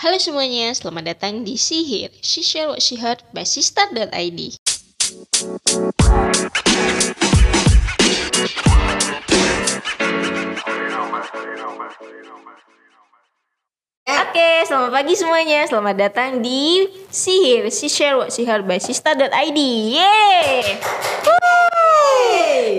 Halo semuanya, selamat datang di Sihir, She Share What She Heard by Sistar.id. Oke, selamat pagi semuanya. Selamat datang di Sihir, She Share What She Heard by Sistar.id. Yeay!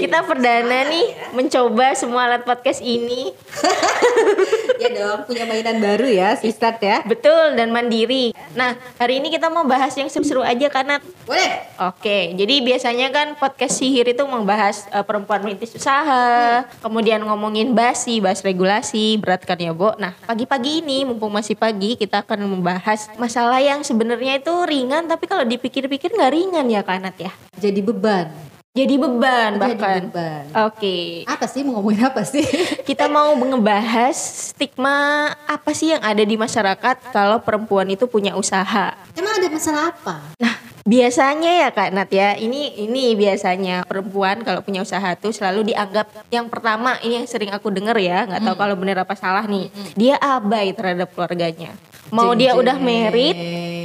Kita perdana nih mencoba semua alat podcast ini. ya dong, punya mainan baru ya, si Start ya. Betul dan mandiri. Nah, hari ini kita mau bahas yang seru-seru aja karena Boleh. Oke, jadi biasanya kan podcast sihir itu membahas eh, perempuan merintis usaha, kemudian ngomongin basi, bahas regulasi, berat kan ya, Bo. Nah, pagi-pagi ini mumpung masih pagi, kita akan membahas masalah yang sebenarnya itu ringan tapi kalau dipikir-pikir nggak ringan ya, Kanat ya. Jadi beban. Jadi beban Jadi bahkan. beban. Oke. Apa sih mau ngomongin apa sih? Kita mau ngebahas stigma apa sih yang ada di masyarakat kalau perempuan itu punya usaha. Emang ada masalah apa? Nah, biasanya ya Kak Nat ya, ini ini biasanya perempuan kalau punya usaha tuh selalu dianggap yang pertama ini yang sering aku denger ya, nggak tahu kalau bener apa salah nih. Dia abai terhadap keluarganya. Mau Jeng, dia udah jeng. merit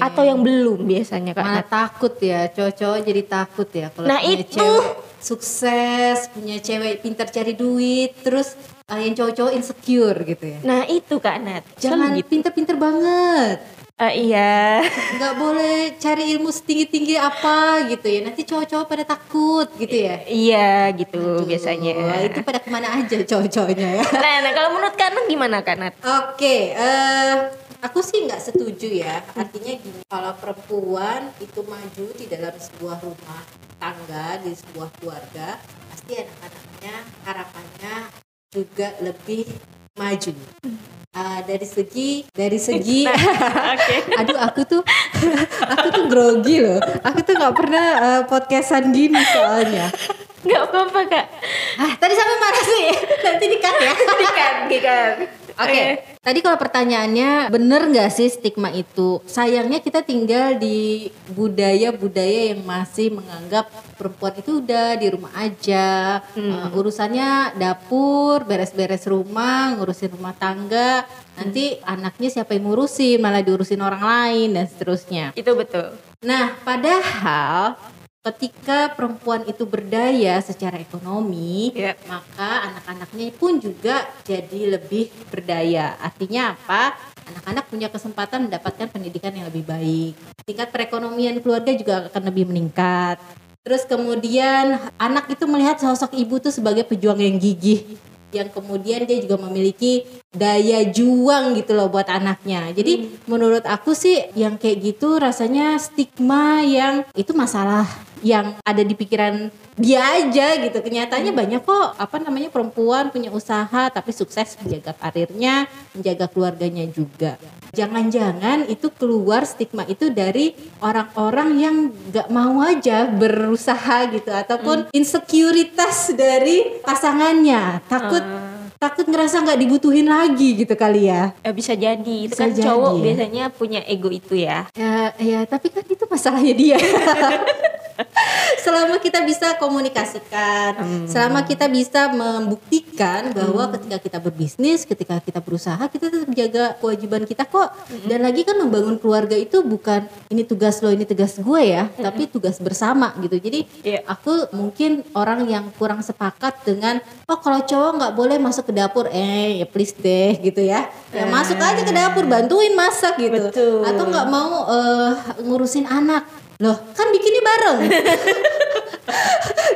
atau yang belum biasanya Kak Mana Nat. takut ya, cowok-cowok jadi takut ya kalau Nah, punya itu. cewek sukses, punya cewek pintar cari duit, terus uh, yang cowok-cowok insecure gitu ya. Nah, itu Kak Nat. Jangan Selalu gitu. pinter-pinter banget. Eh, iya. nggak boleh cari ilmu setinggi-tinggi apa gitu ya. Nanti cowok-cowok pada takut gitu ya. iya gitu Tuh, biasanya. Itu pada ke mana aja cowok-cowoknya ya. Nah, nah kalau menurut Kak Nat gimana Kak Nat? Oke, eh aku sih nggak setuju ya. Artinya gini, kalau perempuan itu maju di dalam sebuah rumah tangga, di sebuah keluarga, pasti anak-anaknya harapannya juga lebih maju. Eh, dari segi dari segi Oke. aduh aku tuh aku tuh grogi loh aku tuh nggak pernah eh, podcastan gini soalnya Gak apa-apa Kak. ah tadi sampai mana sih nanti dikat ya Dikat, dikat. Oke, tadi kalau pertanyaannya bener nggak sih stigma itu? Sayangnya kita tinggal di budaya-budaya yang masih menganggap perempuan itu udah di rumah aja, Uh, urusannya dapur, beres-beres rumah, ngurusin rumah tangga, nanti anaknya siapa yang ngurusin, malah diurusin orang lain dan seterusnya. Itu betul. Nah, padahal ketika perempuan itu berdaya secara ekonomi, Iya. maka anak-anaknya pun juga jadi lebih berdaya. Artinya apa? Anak-anak punya kesempatan mendapatkan pendidikan yang lebih baik. Tingkat perekonomian keluarga juga akan lebih meningkat. Terus kemudian anak itu melihat sosok ibu itu sebagai pejuang yang gigih yang kemudian dia juga memiliki daya juang gitu loh buat anaknya. Jadi menurut aku sih yang kayak gitu rasanya stigma yang itu masalah yang ada di pikiran dia aja gitu. Kenyataannya banyak kok apa namanya perempuan punya usaha tapi sukses menjaga karirnya, menjaga keluarganya juga. Jangan-jangan itu keluar stigma itu dari orang-orang yang gak mau aja berusaha gitu ataupun insekuritas dari pasangannya takut takut ngerasa nggak dibutuhin lagi gitu kali ya. Eh, bisa jadi. Itu Bisa kan jadi, cowok ya. biasanya punya ego itu ya. Ya, ya tapi kan itu masalahnya dia. selama kita bisa komunikasikan, selama kita bisa membuktikan bahwa ketika kita berbisnis, ketika kita berusaha, kita tetap jaga kewajiban kita kok. Dan lagi kan membangun keluarga itu bukan ini tugas lo, ini tugas gue ya, tapi tugas bersama gitu. Jadi Iya. aku mungkin orang yang kurang sepakat dengan oh kalau cowok nggak boleh masuk ke dapur, eh ya please deh gitu ya. Ya masuk aja ke dapur, bantuin masak gitu. Betul. Atau nggak mau eh, ngurusin anak loh kan bikinnya bareng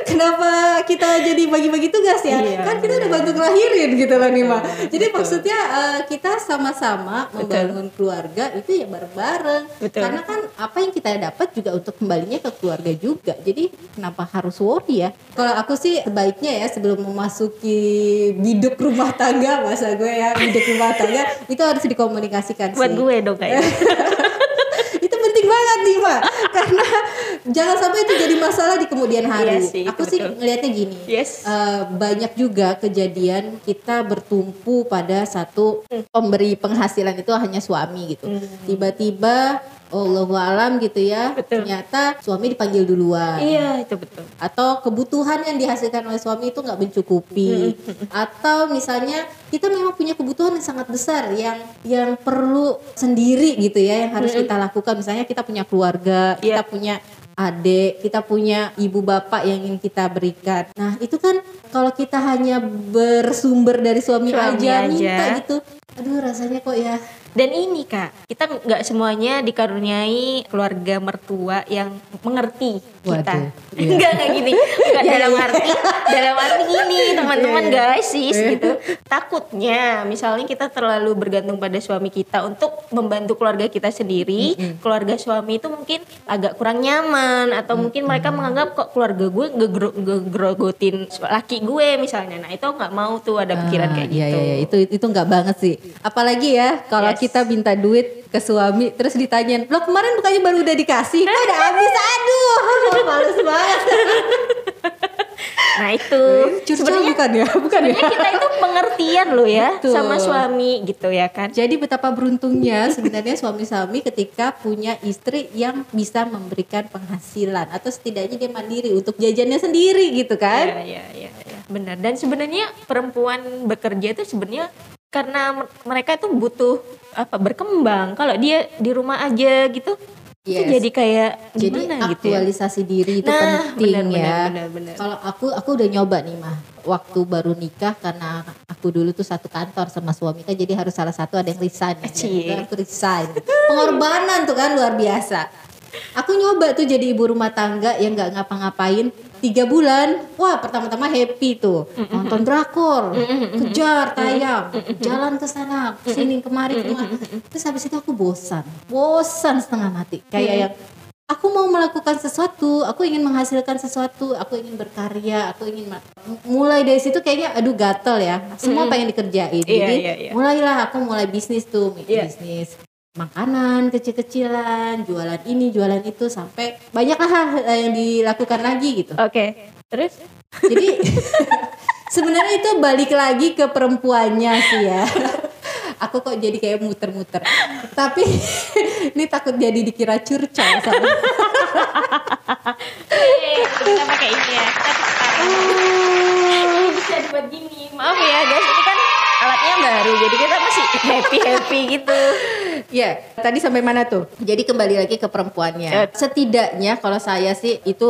kenapa kita jadi bagi-bagi tugas ya Iya. kan kita udah bantu ngelahirin gitu loh nih Ma. jadi maksudnya eh, kita sama-sama membangun keluarga itu ya bareng-bareng Betul. karena kan apa yang kita dapat juga untuk kembalinya ke keluarga juga jadi kenapa harus worry ya kalau aku sih sebaiknya ya sebelum memasuki biduk rumah tangga masa gue ya biduk rumah tangga itu harus dikomunikasikan Buat sih gue dong kayaknya. banget nih Mbak karena jangan sampai itu jadi masalah di kemudian hari. Iya sih, aku sih ngelihatnya gini Yes. eh, banyak juga kejadian kita bertumpu pada satu pemberi penghasilan itu hanya suami gitu. Hmm. Allahu alam gitu ya. Betul. Ternyata suami dipanggil duluan. Iya itu betul. atau kebutuhan yang dihasilkan oleh suami itu nggak mencukupi atau misalnya kita memang punya kebutuhan yang sangat besar yang yang perlu sendiri gitu ya yang harus kita lakukan misalnya kita punya keluarga kita Iya. punya adik kita punya ibu bapak yang ingin kita berikan nah itu kan kalau kita hanya bersumber dari suami, Suami aja, aja. minta gitu aduh rasanya kok ya Dan ini kak, kita nggak semuanya dikaruniai keluarga mertua yang mengerti kita. Waduh, iya. Enggak kayak gini. Enggak Iya, dalam iya. arti dalam arti gini teman-teman Iya, iya. guys sis Iya. gitu. Takutnya misalnya kita terlalu bergantung pada suami kita untuk membantu keluarga kita sendiri, keluarga suami itu mungkin agak kurang nyaman atau mungkin mereka menganggap kok keluarga gue ngegro- ngegrogotin laki gue misalnya. Nah itu nggak mau tuh ada pikiran Ah, kayak iya, gitu. Iya, iya, itu itu nggak banget sih. Apalagi ya kalau Yes. Kita minta duit ke suami terus ditanyain, "Lo kemarin bukannya baru udah dikasih? Kok udah habis?" Aduh, males banget. Nah itu sebenarnya bukan ya? Bukan ya? kita itu pengertian loh ya Betul. sama suami gitu ya kan. Jadi betapa beruntungnya sebenarnya suami-suami ketika punya istri yang bisa memberikan penghasilan atau setidaknya dia mandiri untuk jajannya sendiri gitu kan? Iya iya iya iya. benar. Dan sebenarnya perempuan bekerja itu sebenarnya karena mer- mereka itu butuh apa berkembang. Kalau dia di rumah aja gitu itu Yes. jadi kayak Jadi gimana gitu ya. aktualisasi diri itu Nah, penting benar, ya. Kalau aku aku udah nyoba nih mah waktu baru nikah karena aku dulu tuh satu kantor sama suami kan jadi harus salah satu ada yang resign. ya. Aku resign. Pengorbanan tuh kan luar biasa. Aku nyoba tuh jadi ibu rumah tangga yang nggak ngapa-ngapain tiga bulan. Wah pertama-tama happy tuh nonton drakor, kejar tayang, jalan ke sana, sini kemari kemari. Terus habis itu aku bosan, bosan setengah mati. Kayak yang aku mau melakukan sesuatu, aku ingin menghasilkan sesuatu, aku ingin berkarya, aku ingin mulai dari situ kayaknya aduh gatel ya. Semua pengen dikerjain. Iya, Jadi iya, iya. mulailah aku mulai bisnis tuh, Iya. bisnis makanan kecil-kecilan, jualan ini, jualan itu sampai banyaklah hal yang dilakukan lagi gitu. Oke. Terus Jadi sebenarnya itu balik lagi ke perempuannya sih ya. Aku kok jadi kayak muter-muter. Tapi ini takut jadi dikira curcol sama. kita pakai ini ya. Kita Ini bisa dibuat gini. Maaf ya guys, ini kan alatnya baru jadi kita masih happy happy gitu. Ya, tadi sampai mana tuh? Jadi kembali lagi ke perempuannya. Ya. Setidaknya kalau saya sih itu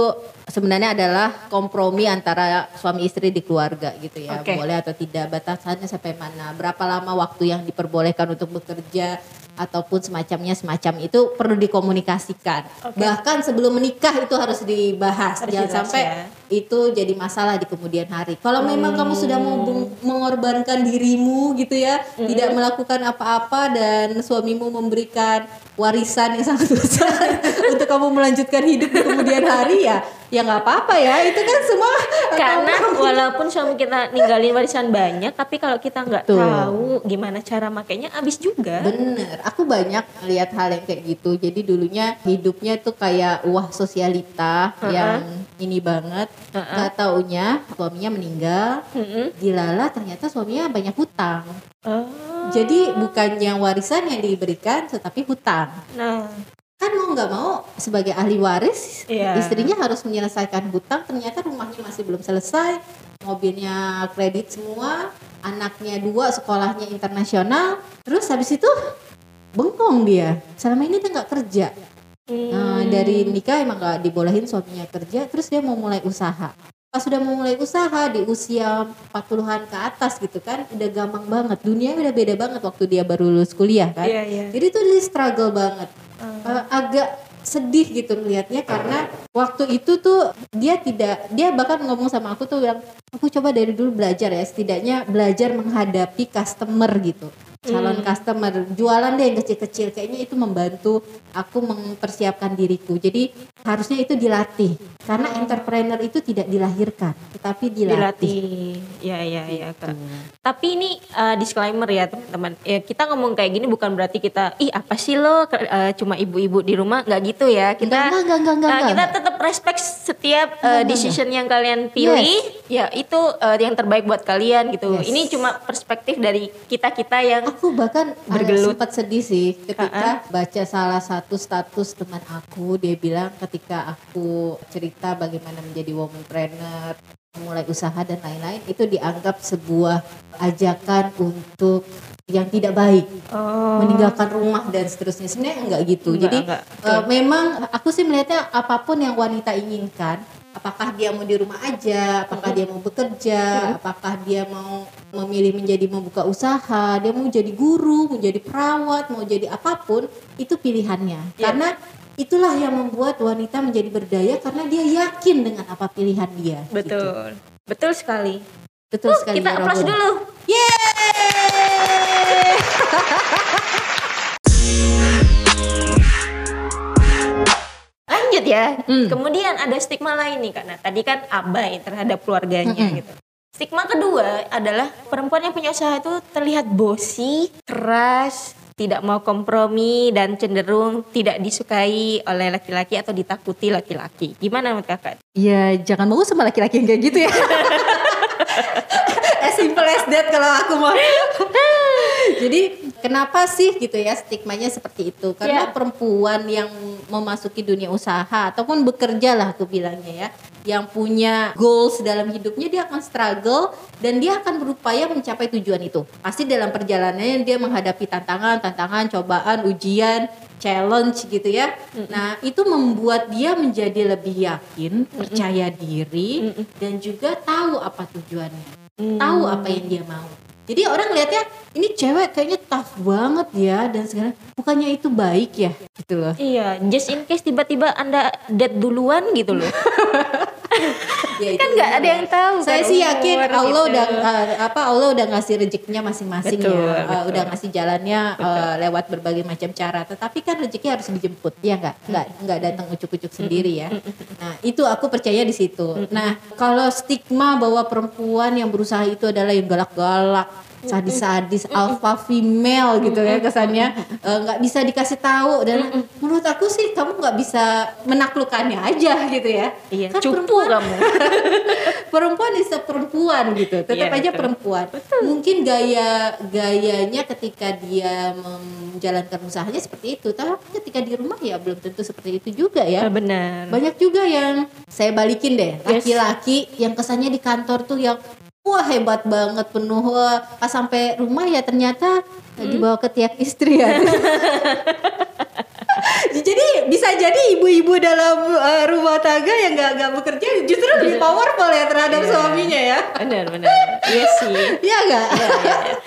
sebenarnya adalah kompromi antara suami istri di keluarga gitu ya. Oke. Boleh atau tidak batasannya sampai mana? Berapa lama waktu yang diperbolehkan untuk bekerja ataupun semacamnya semacam itu perlu dikomunikasikan. Oke. Bahkan sebelum menikah itu harus dibahas. Harus Jangan sampai ya. itu jadi masalah di kemudian hari. Kalau memang kamu sudah mau beng- mengorbankan dirimu gitu ya, tidak melakukan apa-apa dan suamimu memberikan warisan yang sangat besar untuk kamu melanjutkan hidup di kemudian hari ya, ya nggak apa-apa ya. Itu kan semua Karena walaupun suami kita ninggalin warisan banyak, tapi kalau kita nggak tahu gimana cara makainya, habis juga. Bener, aku banyak lihat hal yang kayak gitu. Jadi dulunya hidupnya tuh kayak wah sosialita yang ini banget. Gak taunya suaminya meninggal. Mm-mm. Dilala ternyata suaminya banyak hutang. Oh. Jadi bukannya warisan yang diberikan, tetapi hutang. Nah, Kan mau nggak mau sebagai ahli waris, Iya. istrinya harus menyelesaikan hutang. Ternyata rumahnya masih belum selesai, mobilnya kredit semua, anaknya dua, sekolahnya internasional. Terus habis itu bengong dia. Selama ini dia nggak kerja. Nah, dari nikah emang nggak dibolehin suaminya kerja, terus dia mau mulai usaha. Pas sudah mau mulai usaha di usia 40-an ke atas gitu kan, udah gampang banget. Dunia udah beda banget waktu dia baru lulus kuliah kan. Iya, iya. Jadi tuh dia struggle banget. Eh, agak sedih gitu melihatnya karena waktu itu tuh dia tidak dia bahkan ngomong sama aku tuh bilang aku coba dari dulu belajar ya setidaknya belajar menghadapi customer gitu calon customer jualan deh yang kecil-kecil kayaknya itu membantu aku mempersiapkan diriku jadi harusnya itu dilatih karena entrepreneur itu tidak dilahirkan tetapi dilatih, dilatih. Ya, ya, ya, Kak. Tapi ini uh, disclaimer ya, teman-teman. Ya, kita ngomong kayak gini bukan berarti kita, ih apa sih lo uh, cuma ibu-ibu di rumah, nggak gitu ya. Kita Enggak, enggak, enggak, enggak, uh, kita tetap respect setiap uh, decision yang kalian pilih. Yes, ya itu eh, yang terbaik buat kalian gitu. Yes. Ini cuma perspektif dari kita-kita yang Aku bahkan uh, Bergelut. sempat sedih sih ketika baca salah satu status teman aku dia bilang ketika aku cerita bagaimana menjadi womanpreneur, mulai usaha dan lain-lain itu dianggap sebuah ajakan untuk yang tidak baik, oh, meninggalkan rumah dan seterusnya. Sebenarnya enggak gitu. Enggak, Jadi enggak. uh, memang aku sih melihatnya apa pun yang wanita inginkan Apakah dia mau di rumah aja, apakah dia mau bekerja, apakah dia mau memilih menjadi membuka usaha, dia mau jadi guru, mau jadi perawat, mau jadi apa pun, itu pilihannya. Iya. Karena itulah yang membuat wanita menjadi berdaya karena dia yakin dengan apa pilihan dia. gitu. betul. Betul sekali. Betul Uh, sekali. kita ya, applause Robo. dulu. Yeay! Lanjut ya. Hmm. Kemudian ada stigma lain nih karena tadi kan abai terhadap keluarganya Mm-mm. gitu. Stigma kedua adalah perempuan yang punya usaha itu terlihat bosi, keras, tidak mau kompromi dan cenderung tidak disukai oleh laki-laki atau ditakuti laki-laki. Gimana menurut kakak? Ya jangan mau sama laki-laki yang kayak gitu ya. as simple as that kalau aku mau. Jadi kenapa sih gitu ya stigmanya seperti itu? Karena Ya. perempuan yang memasuki dunia usaha ataupun bekerja lah aku bilangnya ya, yang punya goals dalam hidupnya dia akan struggle dan dia akan berupaya mencapai tujuan itu. Pasti dalam perjalanannya dia menghadapi tantangan, tantangan, cobaan, ujian, challenge gitu ya. Nah, itu membuat dia menjadi lebih yakin, percaya diri dan juga tahu apa tujuannya. Tahu apa yang dia mau. Jadi orang lihatnya ini cewek kayaknya tough banget ya dan segala bukannya itu baik ya gitu loh. Iya, just in case tiba-tiba anda dead duluan gitu loh. Ya, kan nggak ada yang tahu Saya kan sih yakin Allah gitu. udah uh, apa Allah udah ngasih rezekinya masing-masing ya. Uh, betul. udah ngasih jalannya uh, lewat berbagai macam cara. Tetapi kan rezeki harus dijemput. Ya nggak? Nggak nggak datang ucuk-ucuk sendiri ya. Nah, itu aku percaya di situ. Nah, kalau stigma bahwa perempuan yang berusaha itu adalah yang galak-galak sadis-sadis alpha female gitu ya kesannya. Eh, nggak bisa dikasih tahu. Dan menurut aku sih kamu nggak bisa menaklukkannya aja gitu ya. Iya, Kan cupu perempuan- kamu. perempuan is perempuan gitu. Tetap Iya, aja betul. perempuan. Mungkin gaya gayanya ketika dia menjalankan usahanya seperti itu. Tapi ketika di rumah ya belum tentu seperti itu juga ya. Ah, Benar. banyak juga yang saya balikin deh. Yes. laki-laki yang kesannya di kantor tuh yang wah hebat banget penuh wah pas sampai rumah ya ternyata Hmm? dibawa ke tiap istri ya jadi bisa jadi ibu-ibu dalam uh, rumah tangga yang nggak nggak bekerja justru lebih powerful ya terhadap Iya. suaminya ya Benar, benar. Iya sih. Iya nggak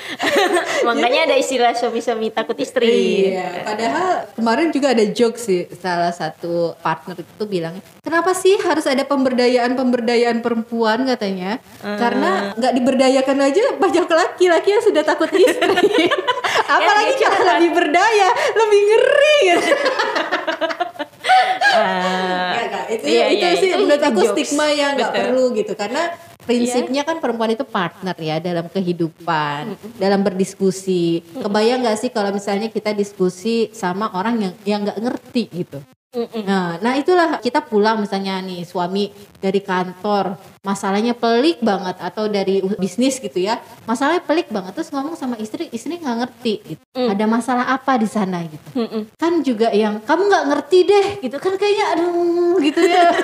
Makanya ada istilah suami-suami takut istri. Iya, padahal kemarin juga ada joke sih salah satu partner itu bilang, kenapa sih harus ada pemberdayaan pemberdayaan perempuan katanya? Karena nggak diberdayakan aja banyak laki-laki yang sudah takut istri. Apalagi dia kalau lebih berdaya, lebih ngeri gitu. Ah, Nggak, nggak. itu iya, itu iya, sih itu- menurut itu aku jokes. stigma yang nggak perlu gitu. Karena prinsipnya kan perempuan itu partner ya dalam kehidupan dalam berdiskusi. Kebayang nggak sih kalau misalnya kita diskusi sama orang yang yang nggak ngerti gitu Nah, nah itulah kita pulang misalnya nih suami dari kantor, masalahnya pelik banget atau dari bisnis gitu ya, masalahnya pelik banget terus ngomong sama istri, istri nggak ngerti, gitu. ada masalah apa di sana gitu, Mm-mm. kan juga yang kamu nggak ngerti deh, gitu kan kayaknya aduh gitu ya.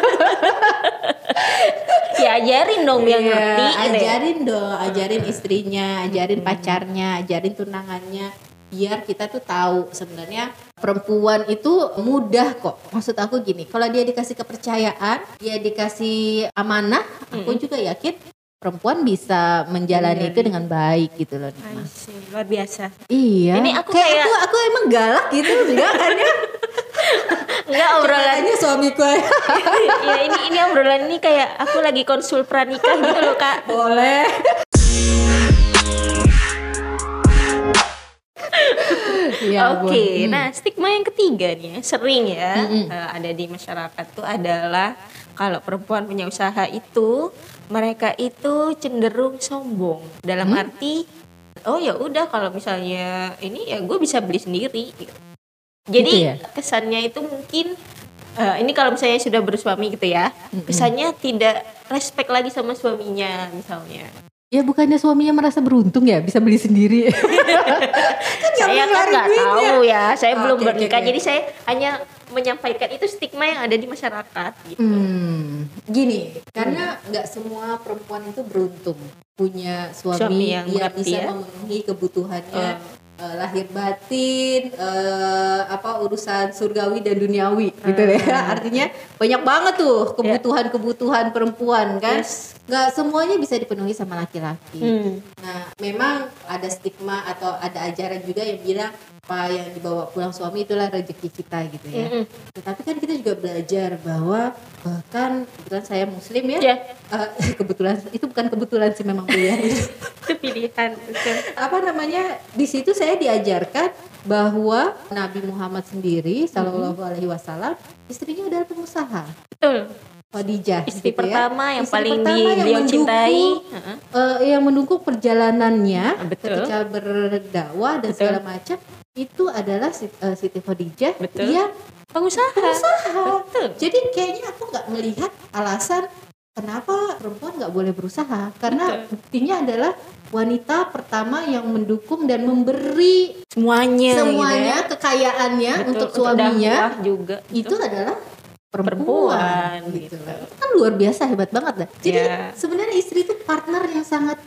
Ya ajarin dong Iya, ngerti ajarin dong, ajarin istrinya, ajarin pacarnya, ajarin tunangannya, biar kita tuh tahu sebenarnya perempuan itu mudah kok. Maksud aku gini, kalau dia dikasih kepercayaan, dia dikasih amanah, aku juga yakin perempuan bisa menjalani itu dengan baik gitu loh. See, luar biasa. Iya. Ini aku kayak, kayak- aku aku emang galak gitu enggak kan ya? Enggak obrolan Katanya suamiku ya ini ini obrolan ini kayak aku lagi konsul pranikah gitu loh kak. boleh. Ya Oke, ampun. nah stigma yang ketiga nih ya, sering ya eh, ada di masyarakat tuh adalah kalau perempuan punya usaha itu mereka itu cenderung sombong dalam arti oh ya udah kalau misalnya ini ya gue bisa beli sendiri. Jadi Gitu ya? kesannya itu mungkin Eh, ini kalau misalnya sudah bersuami gitu ya, misalnya tidak respect lagi sama suaminya misalnya. Ya bukannya suaminya merasa beruntung ya bisa beli sendiri. kan saya kan nggak tahu ya, saya Oh, belum bernikah, oke. jadi saya hanya menyampaikan itu stigma yang ada di masyarakat. Gitu. Hmm, gini, karena nggak semua perempuan itu beruntung punya suami, Suami yang, yang bisa ya. memenuhi kebutuhannya eh, lahir batin, eh, apa urusan surgawi dan duniawi gitu deh. Artinya banyak banget tuh kebutuhan-kebutuhan perempuan kan. Yes. Nggak semuanya bisa dipenuhi sama laki-laki. Hmm. Nah, memang ada stigma atau ada ajaran juga yang bilang apa yang dibawa pulang suami itulah rezeki kita gitu ya. Mm-mm. Tetapi kan kita juga belajar bahwa bahkan kebetulan saya muslim ya. Ya. Eh, kebetulan itu bukan kebetulan sih memang pilihan itu. Pilihan. betul. Apa namanya? Di situ saya diajarkan bahwa Nabi Muhammad sendiri Shallallahu alaihi wasallam istrinya adalah pengusaha. Betul. Khadijah Istri gitu ya. pertama yang Istri paling pertama di, yang beliau mendukung, cintai. Eh, yang mendukung perjalanannya Betul. ketika berdakwah dan Betul. segala macam itu adalah eh, Siti Khadijah Betul. dia Pengusaha. pengusaha Betul. jadi kayaknya aku nggak melihat alasan kenapa perempuan nggak boleh berusaha karena Betul. buktinya adalah wanita pertama yang mendukung dan memberi Semuanya. semuanya gitu kekayaannya ya. Betul, untuk suaminya dakwah juga. itu adalah Perempuan, perempuan, gitu. gitu. Itu kan luar biasa hebat banget dah. Jadi Ya. sebenarnya istri itu partner yang sangat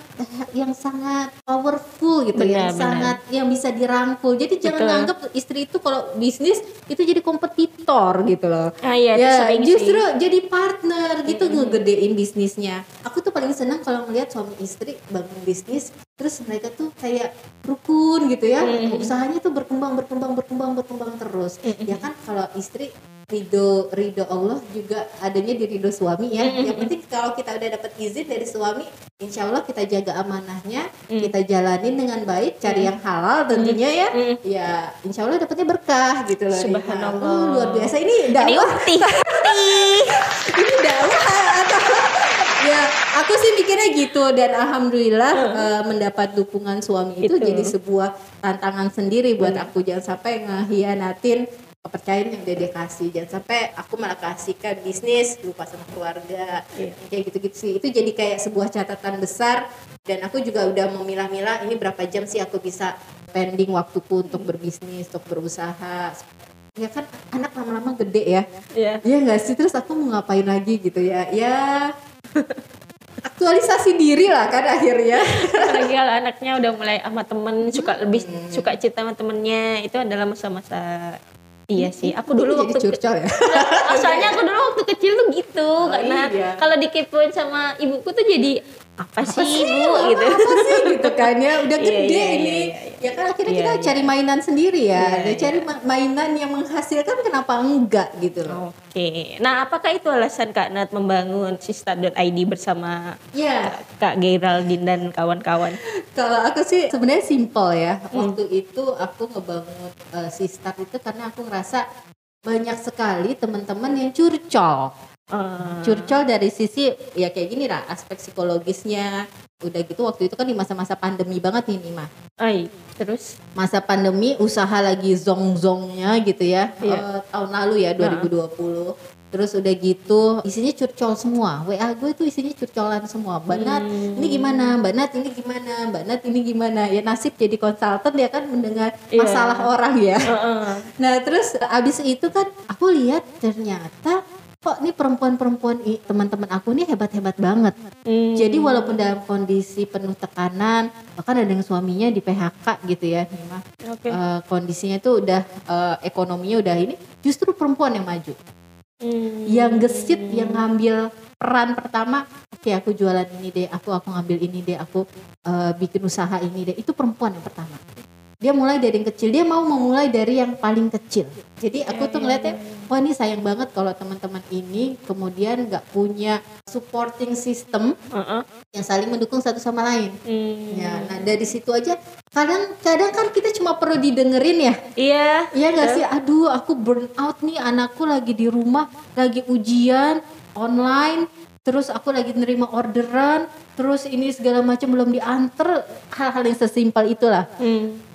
yang sangat powerful gitu Benar, ya, yang benar. sangat yang bisa dirangkul. Jadi jangan Betul. anggap istri itu kalau bisnis itu jadi kompetitor gitu loh. Ah, iya, ya, justru sih. jadi partner gitu ngegedein bisnisnya. Aku tuh paling senang kalau melihat suami istri bangun bisnis terus mereka tuh kayak rukun gitu ya. Usahanya tuh berkembang berkembang berkembang berkembang terus. Ya kan kalau istri ridho ridho Allah juga adanya di ridho suami ya. Yang penting kalau kita udah dapat izin dari suami, insya Allah kita jaga amanahnya, kita jalanin dengan baik, cari yang halal tentunya ya. Ya insya Allah dapatnya berkah gitu loh. Subhanallah. Oh, luar biasa ini Ini dakwah ukti. ini dakwah atau ya aku sih mikirnya gitu. Dan alhamdulillah eh, mendapat dukungan suami itu Itu. jadi sebuah tantangan sendiri buat aku. Jangan sampai ngehianatin kepercayaan yang dia kasih. Jangan sampai aku malah kasihkan bisnis lupa sama keluarga. Iya. kayak gitu-gitu sih. Itu jadi kayak sebuah catatan besar. Dan aku juga udah memilah-milah ini berapa jam sih aku bisa pending waktuku untuk berbisnis untuk berusaha. Ya kan anak lama-lama gede ya. Iya. Iya nggak sih? Terus aku mau ngapain lagi gitu ya? Ya aktualisasi diri lah kan akhirnya Apalagi kalau anaknya udah mulai sama temen suka lebih suka cerita sama temennya itu adalah masa-masa iya sih. Aku dulu waktu curcol ya Asalnya aku dulu waktu kecil tuh gitu karena iya. kalau dikepoin sama ibuku tuh jadi apa sih ibu gitu. apa sih gitu kan ya udah Iya, gede iya, ini iya, iya, ya kan akhirnya Iya, kita iya. cari mainan sendiri ya Iya, Dan iya. cari ma- mainan yang menghasilkan kenapa enggak gitu loh Oke. Nah, apakah itu alasan Kak Nat membangun Sista.id bersama ya Kak Geraldine dan kawan-kawan? kalau aku sih sebenarnya simple ya Hmm. waktu itu aku ngebangun uh, sistar itu karena aku ngerasa banyak sekali teman-teman yang curcol Eh, curcol dari sisi ya kayak gini lah aspek psikologisnya. Udah gitu waktu itu kan di masa-masa pandemi banget ini mah ai, terus? Masa pandemi usaha lagi zong-zongnya gitu ya. Iya. Eh, tahun lalu ya 2020 terus udah gitu isinya curcol semua. WA gue tuh isinya curcolan semua. Mbak Nat Hmm. ini gimana? Mbak Nat ini gimana? Mbak Nat ini gimana? Ya nasib jadi konsultan dia kan mendengar Iya. masalah orang ya. Heeh. Nah terus abis itu kan aku lihat ternyata kok nih perempuan-perempuan teman-teman aku nih hebat-hebat banget. Hmm. Jadi walaupun dalam kondisi penuh tekanan, bahkan ada yang suaminya di PHK gitu ya, mah Oke. Eh, kondisinya tuh udah eh, ekonominya udah ini, justru perempuan yang maju, Hmm. yang gesit, yang ngambil peran pertama. Oke aku jualan ini deh, aku aku ngambil ini deh, aku eh, bikin usaha ini deh. Itu perempuan yang pertama. Dia mulai dari yang kecil, dia mau memulai dari yang paling kecil. Jadi aku tuh ngeliatnya, wah ini sayang banget kalau teman-teman ini kemudian nggak punya supporting system yang saling mendukung satu sama lain. Hmm. Ya, nah dari situ aja kadang kadang kan kita cuma perlu didengerin ya. Iya. Iya gak sih? Aduh, aku burn out nih. Anakku lagi di rumah, lagi ujian online. Terus aku lagi nerima orderan. Terus ini segala macam belum diantar. Hal-hal yang sesimpel itulah. Hmm.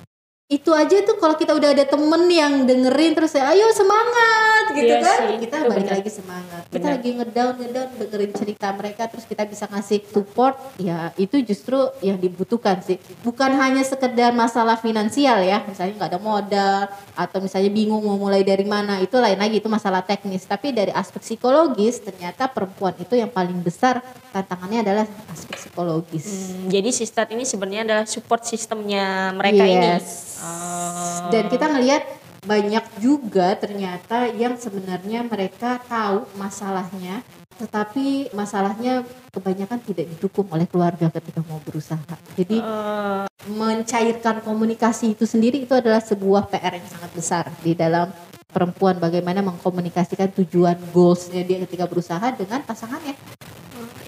Itu aja tuh kalau kita udah ada temen yang dengerin terus ya, ayo semangat gitu Iya kan. sih, kita itu balik benar. lagi semangat. Kita Benar. lagi ngedown ngedown dengerin cerita mereka terus kita bisa ngasih support. Ya itu justru yang dibutuhkan sih. Bukan hanya sekedar masalah finansial ya misalnya nggak ada modal atau misalnya bingung mau mulai dari mana itu lain lagi itu masalah teknis. Tapi dari aspek psikologis ternyata perempuan itu yang paling besar tantangannya adalah aspek psikologis. Hmm, jadi Sistat ini sebenarnya adalah support sistemnya mereka ini. Oh. Dan kita ngelihat banyak juga ternyata yang sebenarnya mereka tahu masalahnya, tetapi masalahnya kebanyakan tidak didukung oleh keluarga ketika mau berusaha. Jadi Eh, mencairkan komunikasi itu sendiri itu adalah sebuah PR yang sangat besar di dalam perempuan bagaimana mengkomunikasikan tujuan goalsnya dia ketika berusaha dengan pasangannya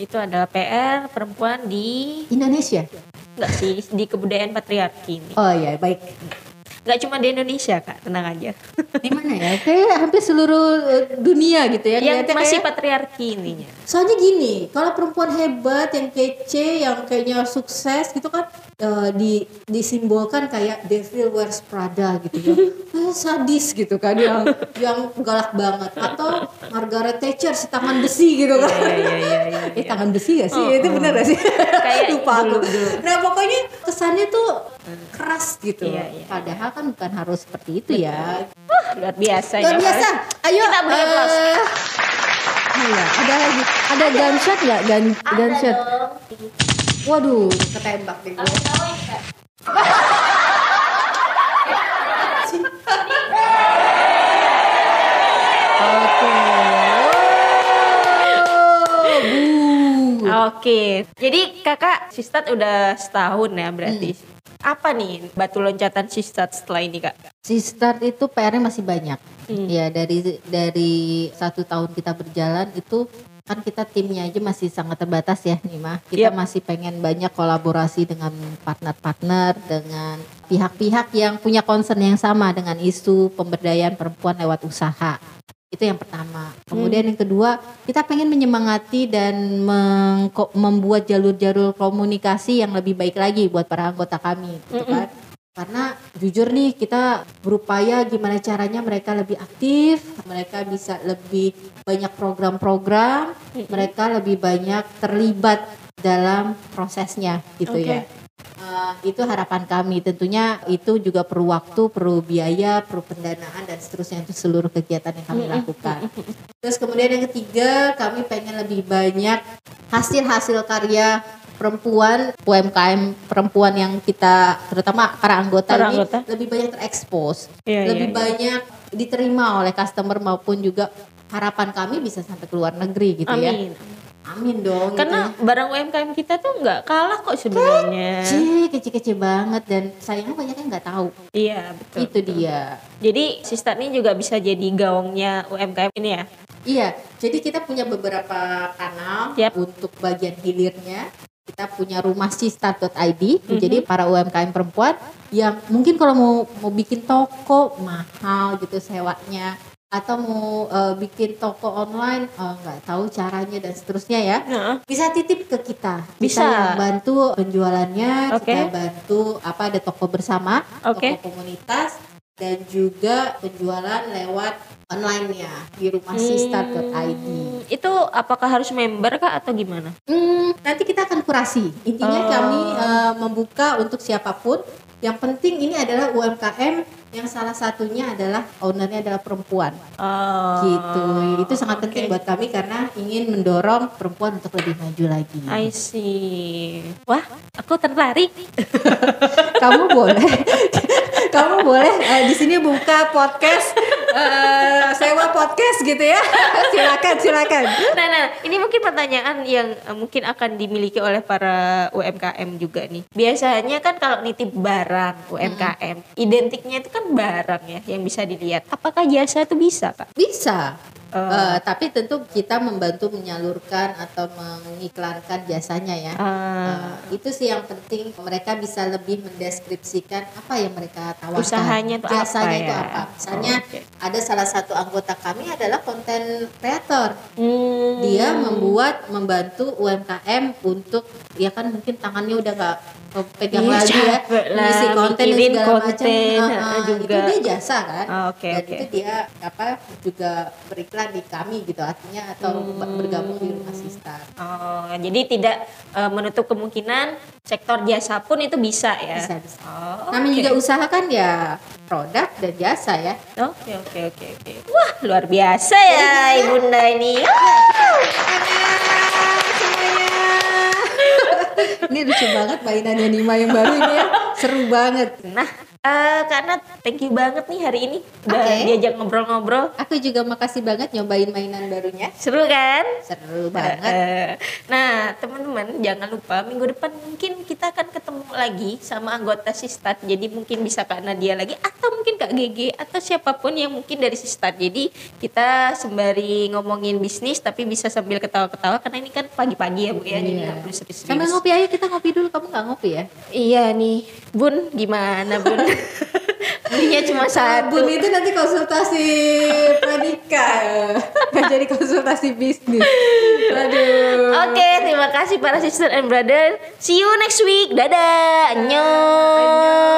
itu adalah PR perempuan di Indonesia. Enggak sih di kebudayaan patriarki ini. Oh ya baik. Enggak cuma di Indonesia kak, tenang aja. Di mana ya? Kayak hampir seluruh eh, dunia gitu ya. Yang Kelihatannya masih kayak- patriarki ininya. Soalnya gini, kalau perempuan hebat yang kece, yang kayaknya sukses gitu kan eh, di disimbolkan kayak Devil Wears Prada gitu ya. Eh, sadis gitu kan yang yang galak banget atau Margaret Thatcher si tangan besi gitu kan. Iya iya iya. iya. Eh tangan besi gak sih? Oh, itu oh. bener gak sih? Kayak Lupa aku. dulu, dulu. Nah pokoknya kesannya tuh keras gitu. Iya, iya. Padahal kan bukan harus seperti itu ya. Luar biasa Luar ya, biasa. Ayo. Kita beri aplaus. eh, oh iya, ada lagi. Ada gunshot nggak? Gun, gunshot. Waduh, ketembak deh gue. Oke, jadi kakak Sistat udah setahun ya berarti. Hmm. Apa nih batu loncatan Sistat setelah ini kak? Si start itu PR-nya masih banyak. Hmm. Ya dari dari satu tahun kita berjalan itu kan kita timnya aja masih sangat terbatas ya Nima. Kita Yap. masih pengen banyak kolaborasi dengan partner-partner, dengan pihak-pihak yang punya concern yang sama dengan isu pemberdayaan perempuan lewat usaha. Itu yang pertama. Kemudian yang kedua, kita pengen menyemangati dan membuat jalur-jalur komunikasi yang lebih baik lagi buat para anggota kami, gitu kan. Karena jujur nih kita berupaya gimana caranya mereka lebih aktif, mereka bisa lebih banyak program-program, mereka lebih banyak terlibat dalam prosesnya gitu Oke. ya. Eh, itu harapan kami tentunya itu juga perlu waktu, perlu biaya, perlu pendanaan dan seterusnya itu seluruh kegiatan yang kami lakukan. Terus kemudian yang ketiga kami pengen lebih banyak hasil-hasil karya perempuan UMKM perempuan yang kita terutama para anggota Para ini anggota. lebih banyak terekspos, Iya, lebih iya, iya. banyak diterima oleh customer maupun juga harapan kami bisa sampai ke luar negeri gitu ya. Amin. Dong. Karena gitu barang UMKM kita tuh nggak kalah kok sebenarnya. ya. kecil, kecil-kecil banget dan sayangnya banyak yang nggak tahu. Iya betul. Itu dia. Jadi Sistat ini juga bisa jadi gaungnya UMKM ini ya. Iya, jadi kita punya beberapa kanal Yap. untuk bagian hilirnya. Kita punya rumah sistart.id, Mhm. jadi para UMKM perempuan yang mungkin kalau mau mau bikin toko mahal gitu sewanya atau mau eh, bikin toko online eh, nggak tahu caranya dan seterusnya ya Heeh. bisa titip ke kita Bisa. kita yang bantu penjualannya Oke. kita bantu apa ada toko bersama Oke. toko komunitas dan juga penjualan lewat online-nya di rumah. Hmm, itu apakah harus member kah atau gimana? Hmm, nanti kita akan kurasi. Intinya Oh. kami eh, membuka untuk siapa pun. Yang penting ini adalah UMKM yang salah satunya adalah ownernya adalah perempuan. Oh, gitu. Itu sangat oke. penting buat kami karena ingin mendorong perempuan untuk lebih maju lagi. I see. Wah, aku tertarik. kamu boleh kamu boleh eh, di sini buka podcast eh, sewa podcast gitu ya silakan silakan Nah, nah, ini mungkin pertanyaan yang eh, mungkin akan dimiliki oleh para UMKM juga nih. Biasanya kan kalau nitip barang UMKM, identiknya itu kan barang ya yang bisa dilihat. Apakah jasa itu bisa, Kak? bisa Eh. Eh, tapi tentu kita membantu menyalurkan atau mengiklankan jasanya ya Ah, Eh, itu sih yang penting mereka bisa lebih mendeskripsikan apa yang mereka tawarkan Usahanya itu jasanya apa itu ya? apa misalnya Oh, oke. ada salah satu anggota kami adalah konten kreator hmm, dia membuat membantu UMKM untuk ya kan mungkin tangannya udah nggak oh, pegang Iya, lagi ya lah, ngisi konten dan segala macam konten, Ah, ah, ah, juga. itu dia jasa kan Ah, oke, dan oke. itu dia apa juga beriklan di kami gitu artinya atau Hmm. bergabung di rumah sistar Oh, jadi tidak eh, menutup kemungkinan sektor jasa pun itu bisa ya. bisa bisa Oh, namanya oke. juga usaha kan ya produk dan jasa ya Oke oke oke oke. Wah luar biasa ya ibunda ini. Ini lucu banget mainannya Nima yang baru ini ya. Seru banget. Nah eh, karena thank you banget nih hari ini udah Oke. diajak ngobrol-ngobrol. aku juga makasih banget nyobain mainan barunya Seru kan? seru banget Eh, Nah, teman-teman jangan lupa minggu depan mungkin kita akan ketemu lagi sama anggota Sistat. Jadi mungkin bisa Kak Nadia lagi atau mungkin Kak GG atau siapa pun yang mungkin dari Sistat. Jadi kita sembari ngomongin bisnis tapi bisa sambil ketawa-ketawa karena ini kan pagi-pagi ya Bu ya. Jadi Iya. nggak perlu serius-serius. sambil ngopi ayo kita ngopi dulu kamu nggak ngopi ya Iya nih, Bun gimana Bun? Belinya cuma satu. Bun itu nanti konsultasi pranikah nggak jadi konsultasi bisnis aduh Oke, terima kasih para sister and brother. See you next week. Dadah. Annyeong.